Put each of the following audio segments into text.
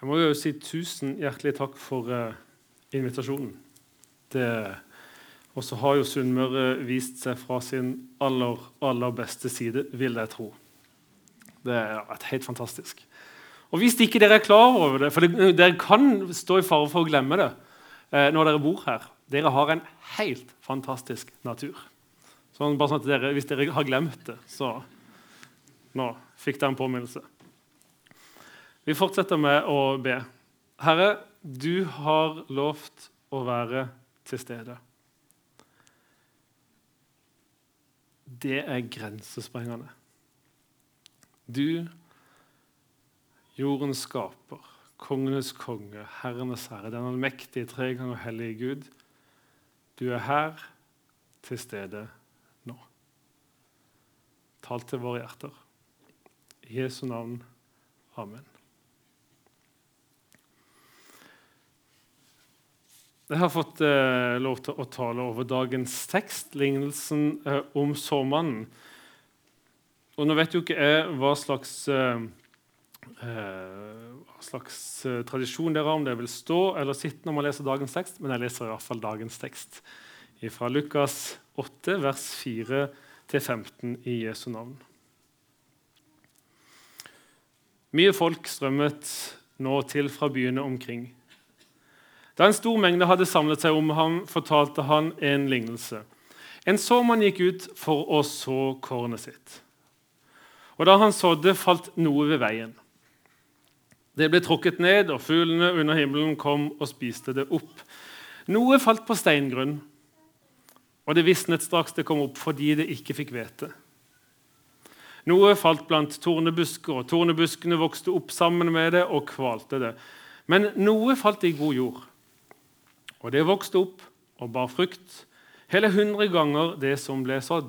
Jeg må jo si tusen hjertelig takk for uh, invitasjonen. Og så har jo Sunnmøre vist seg fra sin aller, aller beste side, vil jeg tro. Det vært helt fantastisk. Og Hvis ikke dere er klar over det, for dere kan stå i fare for å glemme det uh, når dere bor her Dere har en helt fantastisk natur. Sånn, bare sånn at dere, Hvis dere har glemt det, så nå fikk dere en påminnelse. Vi fortsetter med å be. Herre, du har lovt å være til stede. Det er grensesprengende. Du, jordens skaper, kongenes konge, herrenes herre, den allmektige, tre ganger hellige Gud, du er her til stede nå. Tal til våre hjerter. I Jesu navn. Amen. Jeg har fått eh, lov til å tale over dagens tekst, lignelsen eh, om såmannen. Og nå vet jo ikke jeg hva slags, eh, eh hva slags eh, tradisjon dere har, om det vil stå eller sitte når man leser dagens tekst, men jeg leser i hvert fall dagens tekst fra Lukas 8, vers 4-15 i Jesu navn. Mye folk strømmet nå til fra byene omkring. Da en stor mengde hadde samlet seg om ham, fortalte han en lignelse. En såmann gikk ut for å så kornet sitt. Og Da han sådde, falt noe ved veien. Det ble tråkket ned, og fuglene under himmelen kom og spiste det opp. Noe falt på steingrunn, og det visnet straks det kom opp fordi det ikke fikk hvete. Noe falt blant tornebusker, og tornebuskene vokste opp sammen med det og kvalte det. Men noe falt i god jord. Og det vokste opp og bar frukt, hele hundre ganger det som ble sådd.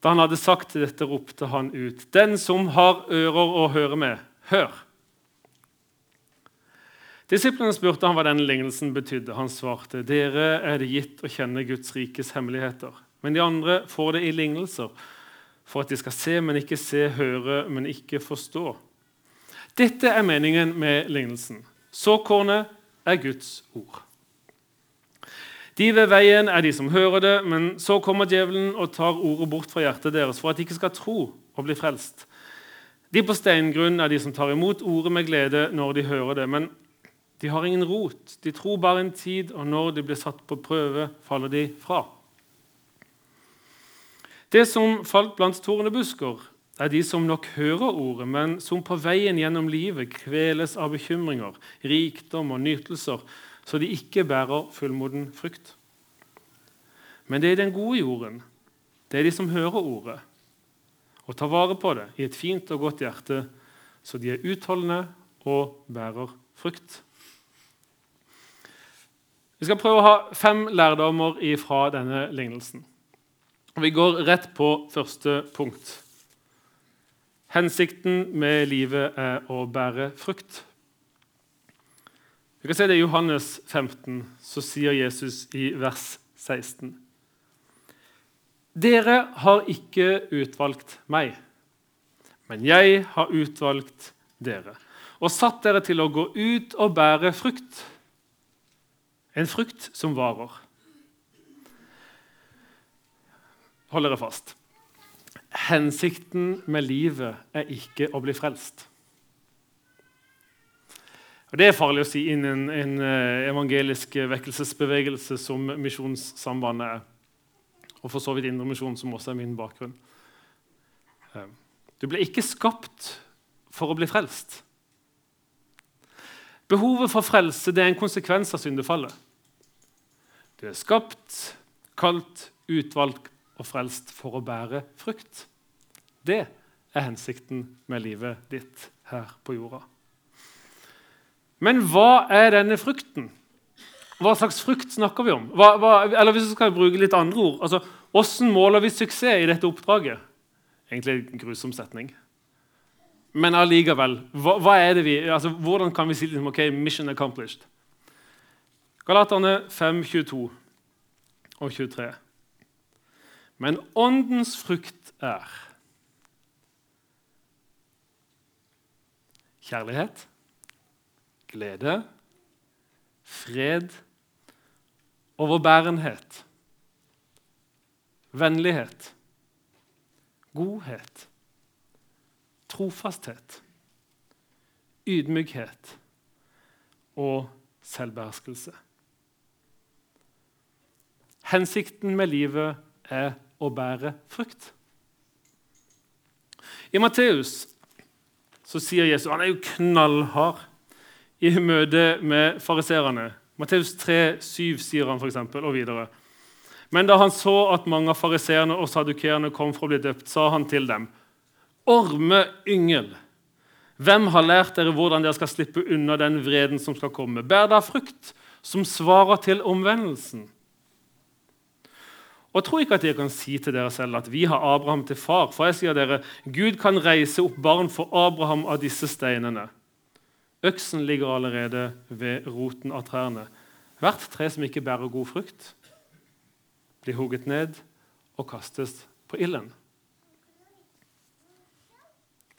Da han hadde sagt dette, ropte han ut.: Den som har ører å høre med, hør! Disiplene spurte han hva denne lignelsen betydde. Han svarte, dere er det gitt å kjenne Guds rikes hemmeligheter. Men de andre får det i lignelser, for at de skal se, men ikke se, høre, men ikke forstå. Dette er meningen med lignelsen. Såkornet er Guds ord. De ved veien er de som hører det, men så kommer djevelen og tar ordet bort fra hjertet deres for at de ikke skal tro og bli frelst. De på steingrunn er de som tar imot ordet med glede når de hører det, men de har ingen rot. De tror bare en tid, og når de blir satt på prøve, faller de fra. Det som falt blant tornebusker, er de som nok hører ordet, men som på veien gjennom livet kveles av bekymringer, rikdom og nytelser, så de ikke bærer fullmoden frukt. Men det er den gode jorden, det er de som hører ordet, og tar vare på det i et fint og godt hjerte, så de er utholdende og bærer frukt. Vi skal prøve å ha fem lærdommer fra denne lignelsen. Vi går rett på første punkt. Hensikten med livet er å bære frukt. Vi kan se det I Johannes 15 så sier Jesus i vers 16.: Dere har ikke utvalgt meg, men jeg har utvalgt dere og satt dere til å gå ut og bære frukt, en frukt som varer. Hold dere fast. Hensikten med livet er ikke å bli frelst. Og Det er farlig å si innen en eh, evangelisk vekkelsesbevegelse som Misjonssambandet er. Og for så vidt Indremisjonen, som også er min bakgrunn. Eh, du ble ikke skapt for å bli frelst. Behovet for frelse er en konsekvens av syndefallet. Du er skapt, kalt, utvalgt og frelst for å bære frukt. Det er hensikten med livet ditt her på jorda. Men hva er denne frukten? Hva slags frukt snakker vi om? Hva, hva, eller hvis vi skal bruke litt andre ord, altså, Hvordan måler vi suksess i dette oppdraget? Egentlig en grusom setning. Men allikevel, hva, hva, er det vi, altså, hvordan kan vi si liksom, ok, mission accomplished? Galaterne 5, 22 og 23. Men åndens frukt er kjærlighet, glede, fred, overbærenhet, vennlighet, godhet, trofasthet, ydmykhet og selvbeherskelse. Hensikten med livet er å bære frukt. I Matteus sier Jesus Han er jo knallhard i møte med fariserene. Matteus 3, 7 sier han f.eks., og videre. Men da han så at mange av fariseerne og sadukeerne kom for å bli døpt, sa han til dem.: Ormeyngel, hvem har lært dere hvordan dere skal slippe unna den vreden som skal komme? Bær da frukt som svarer til omvendelsen. Og tro ikke at dere kan si til dere selv at vi har Abraham til far. For jeg sier dere, Gud kan reise opp barn for Abraham av disse steinene. Øksen ligger allerede ved roten av trærne. Hvert tre som ikke bærer god frukt, blir hugget ned og kastes på ilden.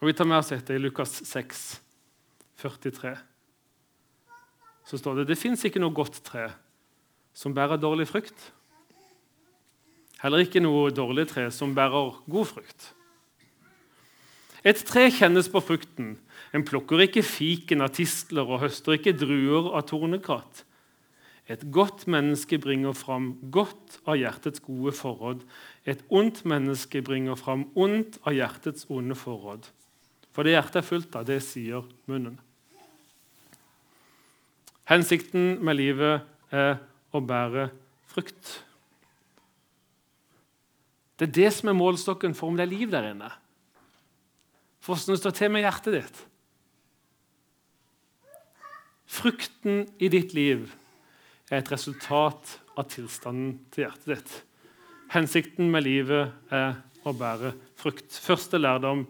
Og Vi tar med oss dette i Lukas 6, 43. Så står det det fins ikke noe godt tre som bærer dårlig frukt. Heller ikke noe dårlig tre som bærer god frukt. Et tre kjennes på frukten. En plukker ikke fiken av tistler og høster ikke druer av tornekratt. Et godt menneske bringer fram godt av hjertets gode forråd. Et ondt menneske bringer fram ondt av hjertets onde forråd. For det hjertet er fullt av, det sier munnen. Hensikten med livet er å bære frukt. Det er det som er målstokken for om det er liv der inne. For hvordan det står til med hjertet ditt. Frukten i ditt liv er et resultat av tilstanden til hjertet ditt. Hensikten med livet er å bære frukt. Første lærdom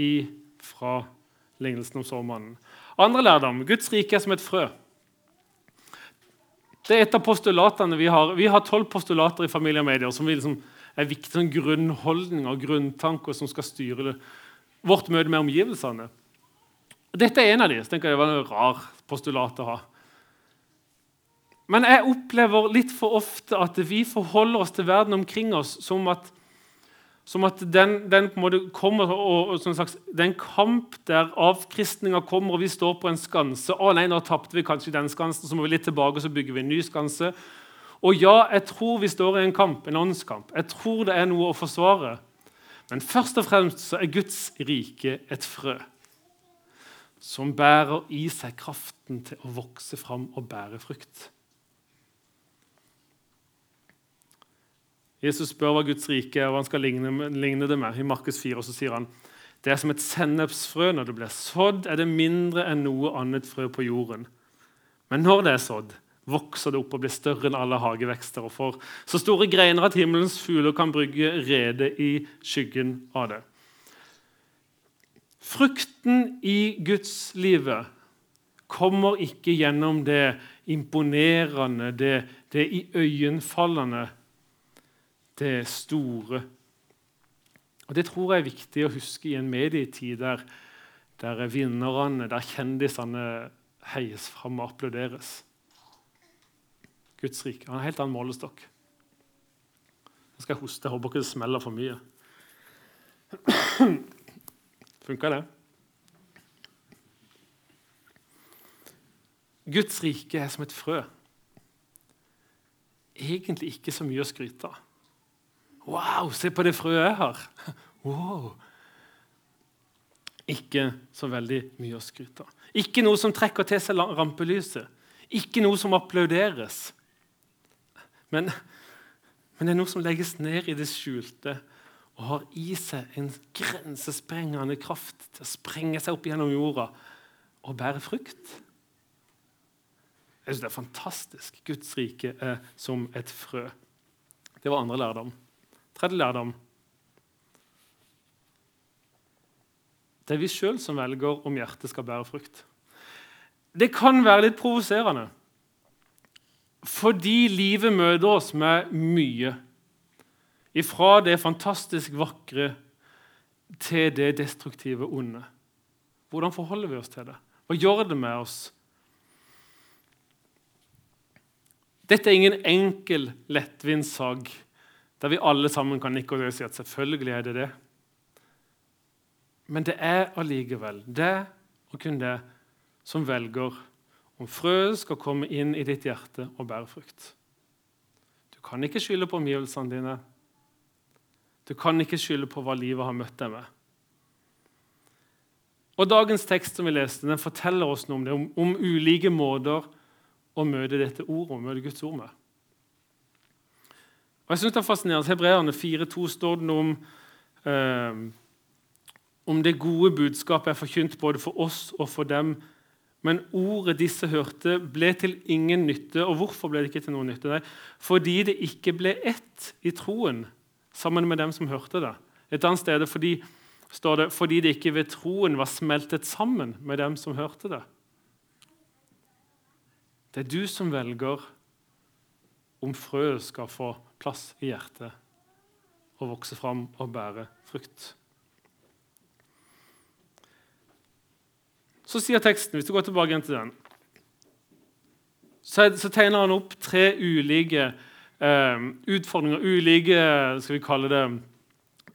i, fra lignelsen om såmannen. Andre lærdom Guds rike er som et frø. Det er et av postulatene Vi har Vi har tolv postulater i Familie og Medier som vi liksom er viktige sånn grunnholdninger og grunntanker som skal styre vårt møte med omgivelsene. Dette er en av de, så tenker jeg Det var en rar postulat å ha. Men jeg opplever litt for ofte at vi forholder oss til verden omkring oss som at, som at den, den, kommer og, og slags, Det er en kamp der avkristninga kommer, og vi står på en skanse. 'Å nei, nå tapte vi kanskje den skansen, så må vi litt tilbake og så bygger vi en ny skanse.' Og ja, jeg tror vi står i en kamp, en åndskamp. Jeg tror det er noe å forsvare. Men først og fremst så er Guds rike et frø som bærer i seg kraften til å vokse fram og bære frukt. Jesus spør hva Guds rike er, og han skal ligne, ligne det med. I Markus 4 og så sier han det er som et sennepsfrø. Når det blir sådd, er det mindre enn noe annet frø på jorden. Men når det er sådd, vokser det opp og blir større enn alle hagevekster og får så store greiner at himmelens fugler kan brygge rede i skyggen av det. Frukten i Guds livet kommer ikke gjennom det imponerende, det, det iøynefallende, det store. Og Det tror jeg er viktig å huske i en medietid der, der vinnerne, der kjendisene heies fram og applauderes. Guds rike. Han har en helt annen målestokk. Nå skal jeg hoste. Jeg håper ikke det smeller for mye. Funka det? Guds rike er som et frø. Egentlig ikke så mye å skryte av. Wow, se på det frøet jeg har! Wow. Ikke så veldig mye å skryte av. Ikke noe som trekker til seg rampelyset. Ikke noe som applauderes. Men, men, det er noe som legges ned i det skjulte og har i seg en grensesprengende kraft til å sprenge seg opp gjennom jorda og bære frukt. Jeg synes Det er fantastisk. Guds rike er som et frø. Det var andre lærdom. Tredje lærdom. Det er vi sjøl som velger om hjertet skal bære frukt. Det kan være litt provoserende. Fordi livet møter oss med mye. Ifra det fantastisk vakre til det destruktive onde. Hvordan forholder vi oss til det? Hva gjør det med oss? Dette er ingen enkel, lettvint sak der vi alle sammen kan nikke og si at selvfølgelig er det det. Men det er allikevel det og kun det som velger om frøet skal komme inn i ditt hjerte og bære frukt. Du kan ikke skylde på omgivelsene dine. Du kan ikke skylde på hva livet har møtt deg med. Og Dagens tekst som vi leste, den forteller oss noe om det, om, om ulike måter å møte dette ordet, å møte Guds ord med. Og jeg synes det er fascinerende. Hebreerne 4,2 står det noe om, eh, om det gode budskapet er forkynt både for oss og for dem. Men ordet disse hørte, ble til ingen nytte. Og hvorfor ble det ikke til noen nytte? Nei, fordi det ikke ble ett i troen sammen med dem som hørte det. Et annet sted fordi, står det fordi det ikke ved troen var smeltet sammen med dem som hørte det. Det er du som velger om frøet skal få plass i hjertet og vokse fram og bære frukt. Så sier teksten, hvis du går tilbake til den, så, tegner han opp tre ulike eh, utfordringer, ulike skal vi kalle det,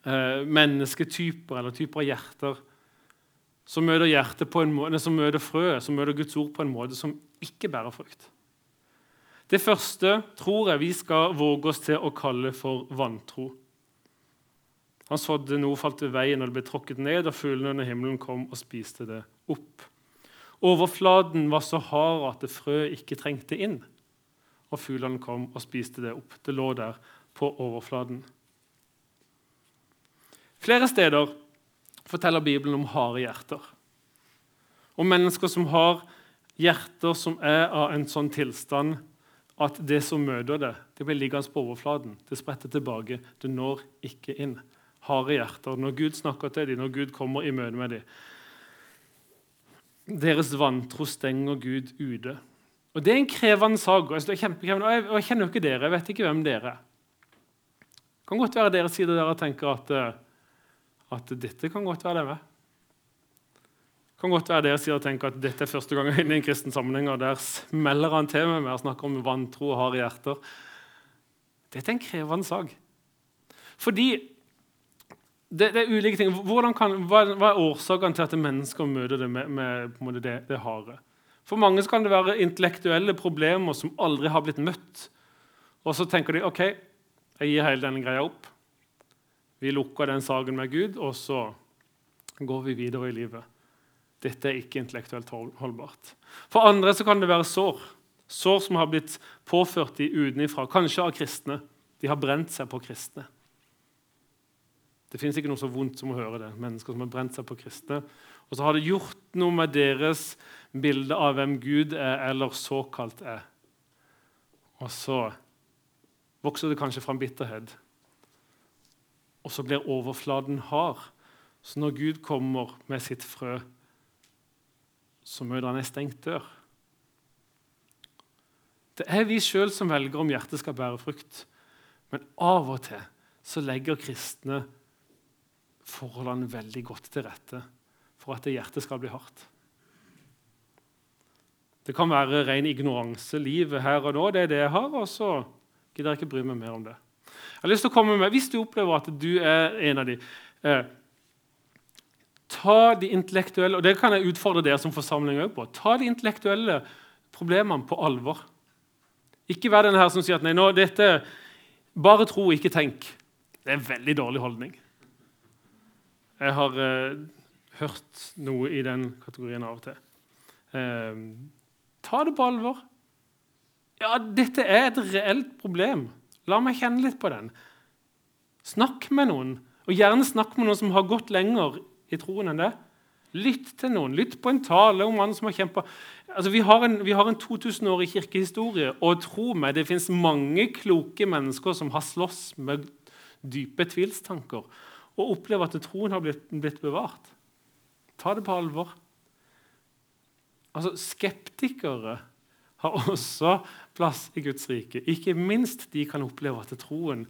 eh, mennesketyper eller typer av hjerter som møter på en måte, som møter frøet, som møter Guds ord på en måte som ikke bærer frukt. Det første tror jeg vi skal våge oss til å kalle for vantro. Han sådde noe, falt ved veien, og det ble tråkket ned, og fuglene under himmelen kom og spiste det opp. Overflaten var så hard at det frø ikke trengte inn, og fuglene kom og spiste det opp. Det lå der på overflaten. Flere steder forteller Bibelen om harde hjerter. Om mennesker som har hjerter som er av en sånn tilstand at det som møter det, det blir liggende på overflaten. Det spretter tilbake. Det når ikke inn. Harde hjerter. Når Gud snakker til dem, når Gud kommer i møte med dem Deres vantro stenger Gud ute. Og Det er en krevende sak. og jeg, kjenner jo ikke dere. Jeg vet ikke hvem dere er. Det kan godt være dere sitter der og tenker at eh, at dette kan godt være det. Det kan godt være dere sier og tenker at dette er første gang jeg er inne i en kristen sammenheng, og der smeller han til med meg og snakker om vantro og harde hjerter. Dette er en krevende sak. Fordi det, det er ulike ting. Kan, hva, hva, er årsakene til at mennesker møter det med, med det, det harde? For mange kan det være intellektuelle problemer som aldri har blitt møtt. Og så tenker de ok, jeg gir hele denne greia opp. Vi lukker den saken med Gud, og så går vi videre i livet. Dette er ikke intellektuelt holdbart. For andre så kan det være sår. Sår som har blitt påført de utenfra, kanskje av kristne. De har brent seg på kristne. Det fins ikke noe så vondt som å høre det. Mennesker som har brent seg på kristne. Og så har det gjort noe med deres bilde av hvem Gud er, eller såkalt er. Og så vokser det kanskje fram bitterhet og så blir overflaten hard. Så når Gud kommer med sitt frø, så møter han ei stengt dør. Det er vi sjøl som velger om hjertet skal bære frukt. Men av og til så legger kristne forholdene veldig godt til rette for at hjertet skal bli hardt. Det kan være ren ignoranse. Livet her og nå, det er det jeg har, og så gidder jeg ikke bry meg mer om det. Jeg har lyst til å komme med, Hvis du opplever at du er en av de, eh, ta de intellektuelle og det kan jeg utfordre dere som forsamling på, ta de intellektuelle problemene på alvor. Ikke vær den her som sier at nei, nå, dette, bare tro, ikke tenk. Det er en veldig dårlig holdning. Jeg har eh, hørt noe i den kategorien av og til. Eh, ta det på alvor. Ja, dette er et reelt problem. La meg kjenne litt på den. Snakk med noen, og gjerne snakk med noen som har gått lenger i troen enn det. Lytt til noen. Lytt på en tale om mannen som har kjempa altså, Vi har en, en 2000-årig kirkehistorie, og tro meg, det fins mange kloke mennesker som har slåss med dype tvilstanker og opplever at troen har blitt, blitt bevart. Ta det på alvor. Altså, Skeptikere har også plass i Guds rike. Ikke minst de kan oppleve at troen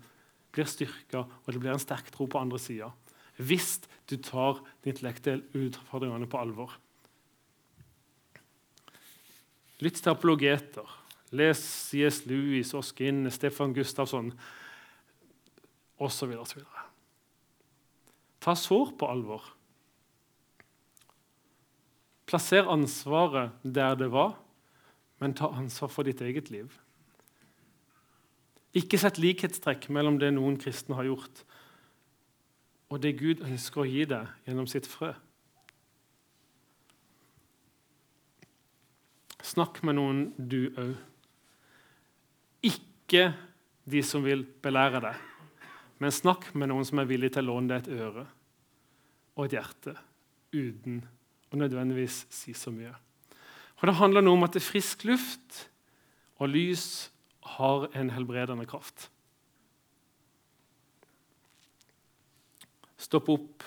blir styrka, og det blir en sterk tro på andre sida. hvis du tar de intellektuelle utfordringene på alvor. Lytt til apologeter. Les C.S. Lewis, Oskin, Stefan Gustavsson osv. Ta sår på alvor. Plasser ansvaret der det var, men ta ansvar for ditt eget liv. Ikke sett likhetstrekk mellom det noen kristne har gjort, og det Gud ønsker å gi deg gjennom sitt frø. Snakk med noen, du òg. Ikke de som vil belære deg, men snakk med noen som er villig til å låne deg et øre og et hjerte uten å nødvendigvis si så mye. For Det handler noe om at frisk luft og lys har en helbredende kraft. Stopp opp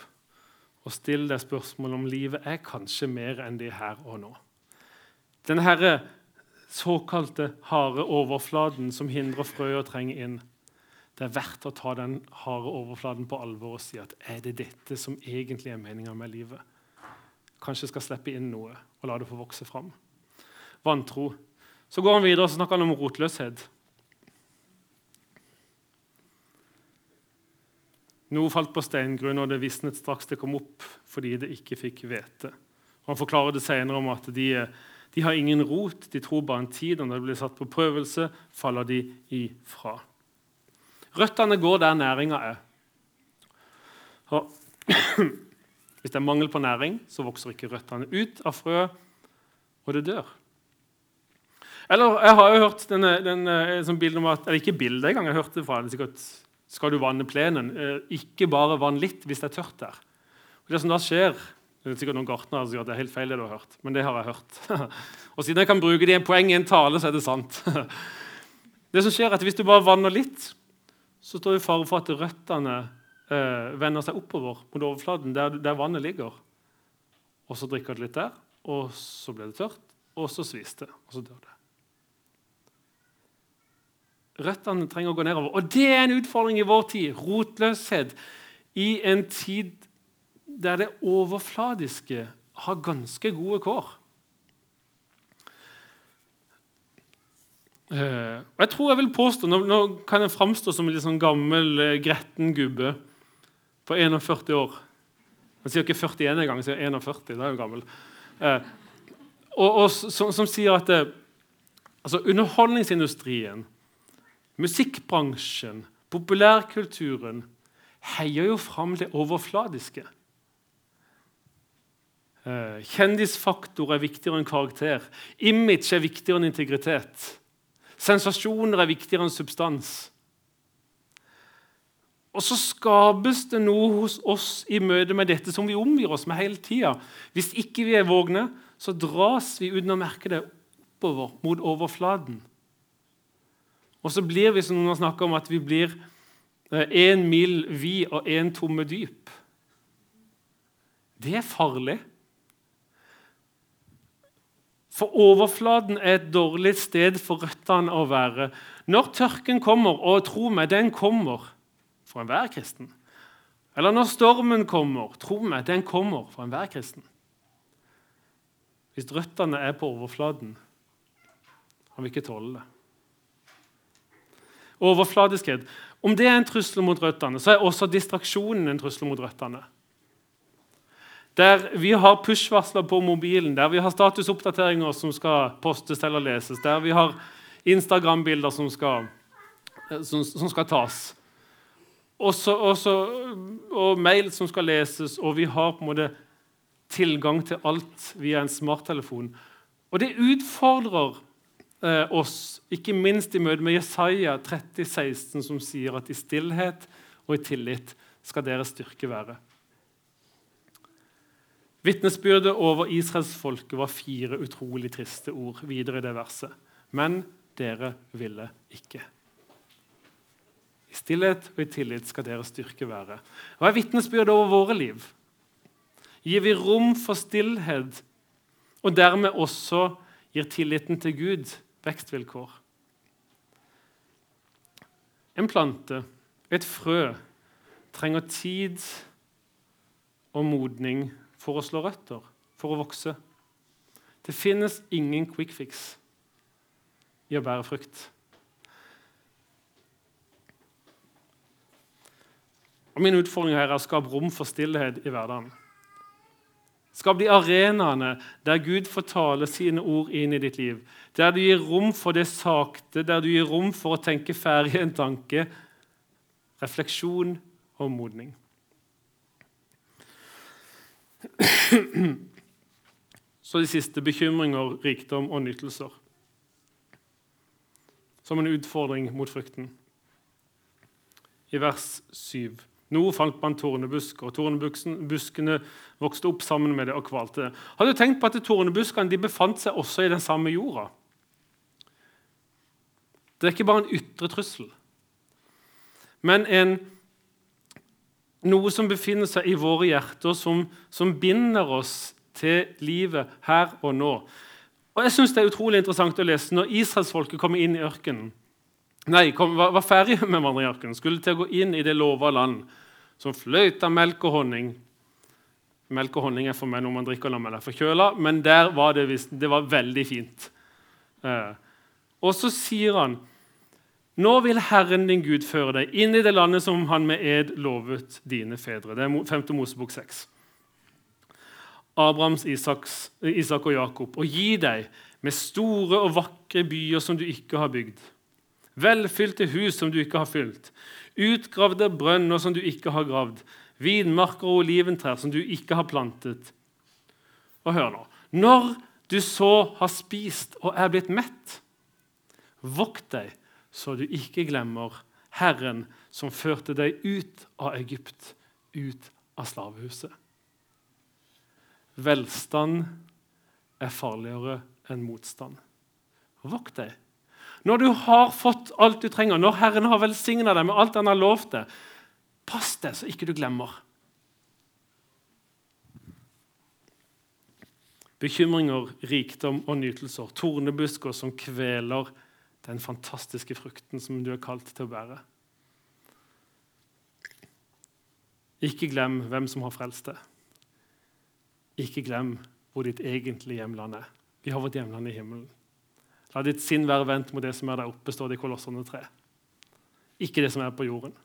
og still deg spørsmål om livet er kanskje mer enn det her og nå. Denne såkalte harde overflaten som hindrer frøet å trenge inn. Det er verdt å ta den harde overflaten på alvor og si at er det dette som egentlig er meninga med livet? Kanskje skal slippe inn noe og la det få vokse fram. Vantro. Så går han videre og snakker han om rotløshet. Noe falt på steingrunn, og det visnet straks det kom opp fordi det ikke fikk hvete. Han forklarer det senere om at de, de, har ingen rot, de tror bare en tid. og Når det blir satt på prøvelse, faller de ifra. Røttene går der næringa er. Og hvis det er mangel på næring, så vokser ikke røttene ut av frøet, og det dør. Eller Jeg har jo hørt denne, denne, sånn bildet om at, eller ikke bildet engang, jeg hørte fra det sikkert skal du vanne plenen. Eh, ikke bare vann litt hvis det er tørt der. Og det som da skjer, det er sikkert noen gartnere som sier at det er helt feil, det du har hørt, men det har jeg hørt. og siden jeg kan bruke det i en poeng i en tale, så er det sant. det som skjer er at Hvis du bare vanner litt, så står det i fare for at røttene eh, vender seg oppover mot overflaten, der, der, vannet ligger. Og så drikker det litt der, og så blir det tørt, og så svis det, og så dør det. Røttene trenger å gå nedover. Og det er en utfordring i vår tid. Rotløshet i en tid der det overfladiske har ganske gode kår. Uh, og jeg tror jeg vil påstå, Nå, nå kan jeg framstå som en litt sånn gammel, uh, gretten gubbe på 41 år. Han sier ikke 41 engang, han sier 41. Da er han gammel. Uh, og, og som, som, sier at altså, underholdningsindustrien Musikkbransjen, populærkulturen, heier jo fram det overfladiske. Eh, kjendisfaktor er viktigere enn karakter. Image er viktigere enn integritet. Sensasjoner er viktigere enn substans. Og så skapes det noe hos oss i møte med dette som vi omgir oss med hele tida. Hvis ikke vi er vågne, så dras vi uten å merke det oppover mot overflaten. Og så blir vi som noen har snakket om, at vi blir én eh, mil vid og én tomme dyp. Det er farlig. For overflaten er et dårlig sted for røttene å være. Når tørken kommer, og tro meg, den kommer for enhver kristen Eller når stormen kommer, tro meg, den kommer for enhver kristen. Hvis røttene er på overflaten, kan vi ikke tåle det overfladiskhet. Om det er en trussel mot røttene, så er også distraksjonen en trussel mot røttene. Der vi har push-varsler på mobilen, der vi har statusoppdateringer som skal postes eller leses, der vi har Instagram-bilder som, eh, som, som, skal tas, også, også, og mail som skal leses, og vi har på en måte tilgang til alt via en smarttelefon. Og det utfordrer eh, oss, ikke minst i møte med Jesaja 30, 16, som sier at i stillhet og i tillit skal deres styrke være. Vitnesbyrdet over Israels folke var fire utrolig triste ord videre i det verset. Men dere ville ikke. I stillhet og i tillit skal deres styrke være. Hva er vitnesbyrdet over våre liv? Gir vi rom for stillhet, og dermed også gir tilliten til Gud vekstvilkår. En plante, et frø, trenger tid og modning for å slå røtter, for å vokse. Det finnes ingen quick fix i å bære frukt. Og Min utfordring her er å skape rom for stillhet i hverdagen. Skap de arenaene der Gud får tale sine ord inn i ditt liv. Der du gir rom for det sakte, der du gir rom for å tenke ferdig en tanke. Refleksjon og modning. Så de siste bekymringer, rikdom og nytelser. Som en utfordring mot frukten. I vers 7. Nå falt man tornebusker, og tornebuskene vokste opp sammen med det og kvalte. Har du tenkt på at tornebuskene befant seg også i den samme jorda? Det er ikke bare en ytre trussel, men en, noe som befinner seg i våre hjerter, som, som binder oss til livet her og nå. Og jeg synes Det er utrolig interessant å lese når israelsfolket kommer inn i ørkenen. Nei, kom, var, var ferdig med vandringen, skulle til å gå inn i det lova land, som fløyt av melk og honning. Melk og honning er for meg når man drikker når man er forkjøla, men der var det, det var veldig fint. Eh. Og så sier han nå vil Herren din Gud føre deg inn i det landet som han med ed lovet dine fedre. Det er 5. Mosebok 6. Abrahams, Isaks, Isak og Jakob, og gi deg med store og vakre byer som du ikke har bygd velfylte hus som du ikke har fylt, utgravde brønner som du ikke har gravd, vinmarker og oliventrær som du ikke har plantet. Og hør nå Når du så har spist og er blitt mett, vokt deg så du ikke glemmer Herren som førte deg ut av Egypt, ut av slavehuset. Velstand er farligere enn motstand. Vokt deg når du har fått alt du trenger, når Herren har velsigna deg med alt han har lovt deg, pass deg så ikke du glemmer. Bekymringer, rikdom og nytelser, tornebusker som kveler den fantastiske frukten som du er kalt til å bære. Ikke glem hvem som har frelst deg. Ikke glem hvor ditt egentlige hjemland er. Vi har vårt hjemland i himmelen. La ditt sinn være vendt mot det som er der oppe, står det i Kolossene 3. Ikke det som er på jorden.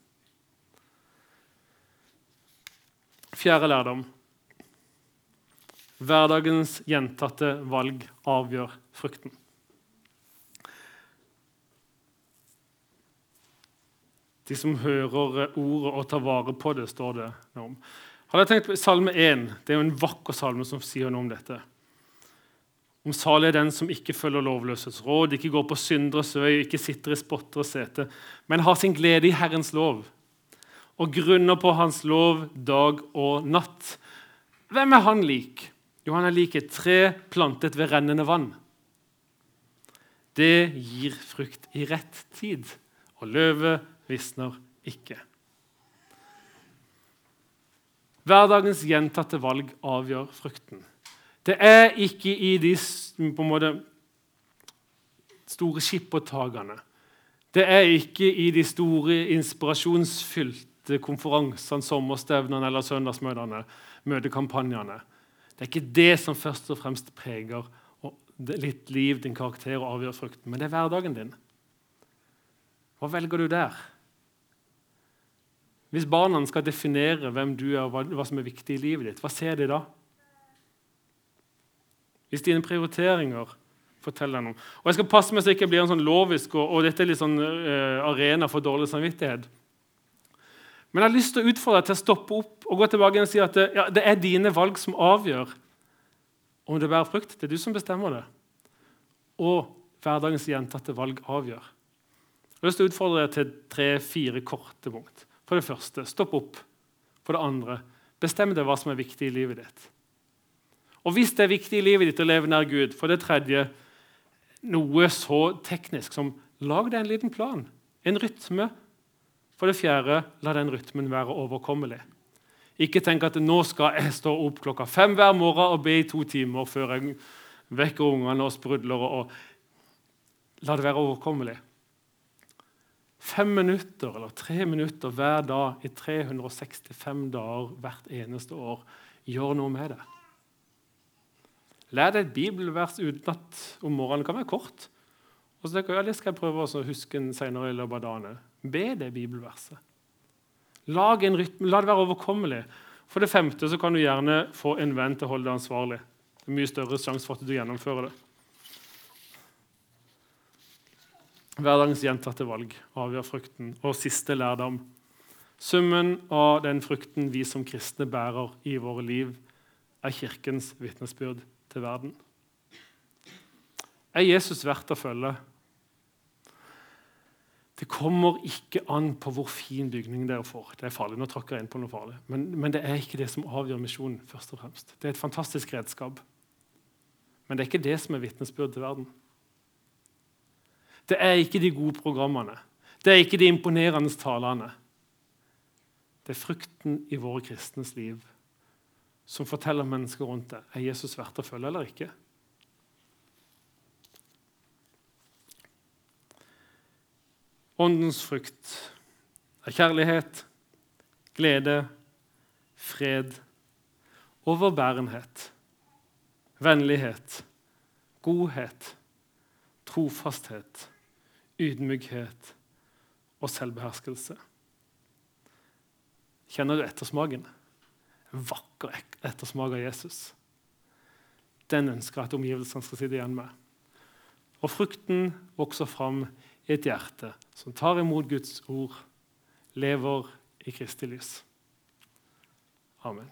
Fjerde lærdom. Hverdagens gjentatte valg avgjør frukten. De som hører ordet og tar vare på det, står det om. Hadde jeg tenkt på Salme 1 det er jo en vakker salme som sier noe om dette. Om salig er den som ikke følger lovløses råd, ikke går på synderes vei, ikke sitter i spotteres sete, men har sin glede i Herrens lov og grunner på Hans lov dag og natt. Hvem er han lik? Jo, han er lik et tre plantet ved rennende vann. Det gir frukt i rett tid, og løvet visner ikke. Hverdagens gjentatte valg avgjør frukten. Det er ikke i de måte, store skippertakene. Det er ikke i de store inspirasjonsfylte konferansene, sommerstevnene eller søndagsmøtene, møtekampanjene. Det er ikke det som først og fremst preger litt liv, din karakter og avgjør frukten, men det er hverdagen din. Hva velger du der? Hvis barna skal definere hvem du er, og hva som er viktig i livet ditt, hva ser de da? Hvis dine prioriteringer forteller noe. Og Jeg skal passe meg så det ikke blir en sånn lovisk og, og dette er litt sånn uh, arena for dårlig samvittighet. Men jeg har lyst til å utfordre deg til å stoppe opp og gå tilbake og si at det, ja, det er dine valg som avgjør om det bærer frukt. Det er du som bestemmer det. Og hverdagens gjentatte valg avgjør. Jeg har lyst til å utfordre deg til tre-fire korte punkt. For det første, stopp opp. For det andre, bestem deg hva som er viktig i livet ditt. Og hvis det er viktig i livet ditt å leve nær Gud, for det tredje noe så teknisk som lag deg en liten plan, en rytme. For det fjerde, la den rytmen være overkommelig. Ikke tenk at nå skal jeg stå opp klokka fem hver morgen og be i to timer før jeg vekker ungene og sprudler. Og la det være overkommelig. Fem minutter eller tre minutter hver dag i 365 dager hvert eneste år, gjør noe med det. Lær deg et bibelvers utenat om morgenen. Kan være kort. Og så tenker jeg, ja, Det skal jeg prøve å huske senere i løpet av dagen. Be det bibelverset. Lag en rytme, La det være overkommelig. For det femte så kan du gjerne få en venn til å holde deg ansvarlig. Det er mye større sjanse for at du gjennomfører det. Hverdagens gjentatte valg avgjør frukten. Og siste lærdom. Summen av den frukten vi som kristne bærer i våre liv, er Kirkens vitnesbyrd til verden. Er Jesus verdt å følge? Det kommer ikke an på hvor fin bygning dere får. Det er farlig, nå tråkker jeg inn på noe farlig. Men, men, det er ikke det som avgjør misjonen. først og fremst. Det er et fantastisk redskap. Men det er ikke det som er vitnesbyrd til verden. Det er ikke de gode programmene. Det er ikke de imponerende talene. Det er frukten i våre kristnes liv som forteller mennesker rundt det. Er Jesus verdt å følge eller ikke? Åndens frukt er kjærlighet, glede, fred, overbærenhet, vennlighet, godhet, trofasthet, ydmykhet og selvbeherskelse. Kjenner du ettersmaken? Vakker ettersmak av Jesus. Den ønsker at omgivelsene skal sitte igjen med. Og frukten vokser fram i et hjerte som tar imot Guds ord, lever i Kristi lys. Amen.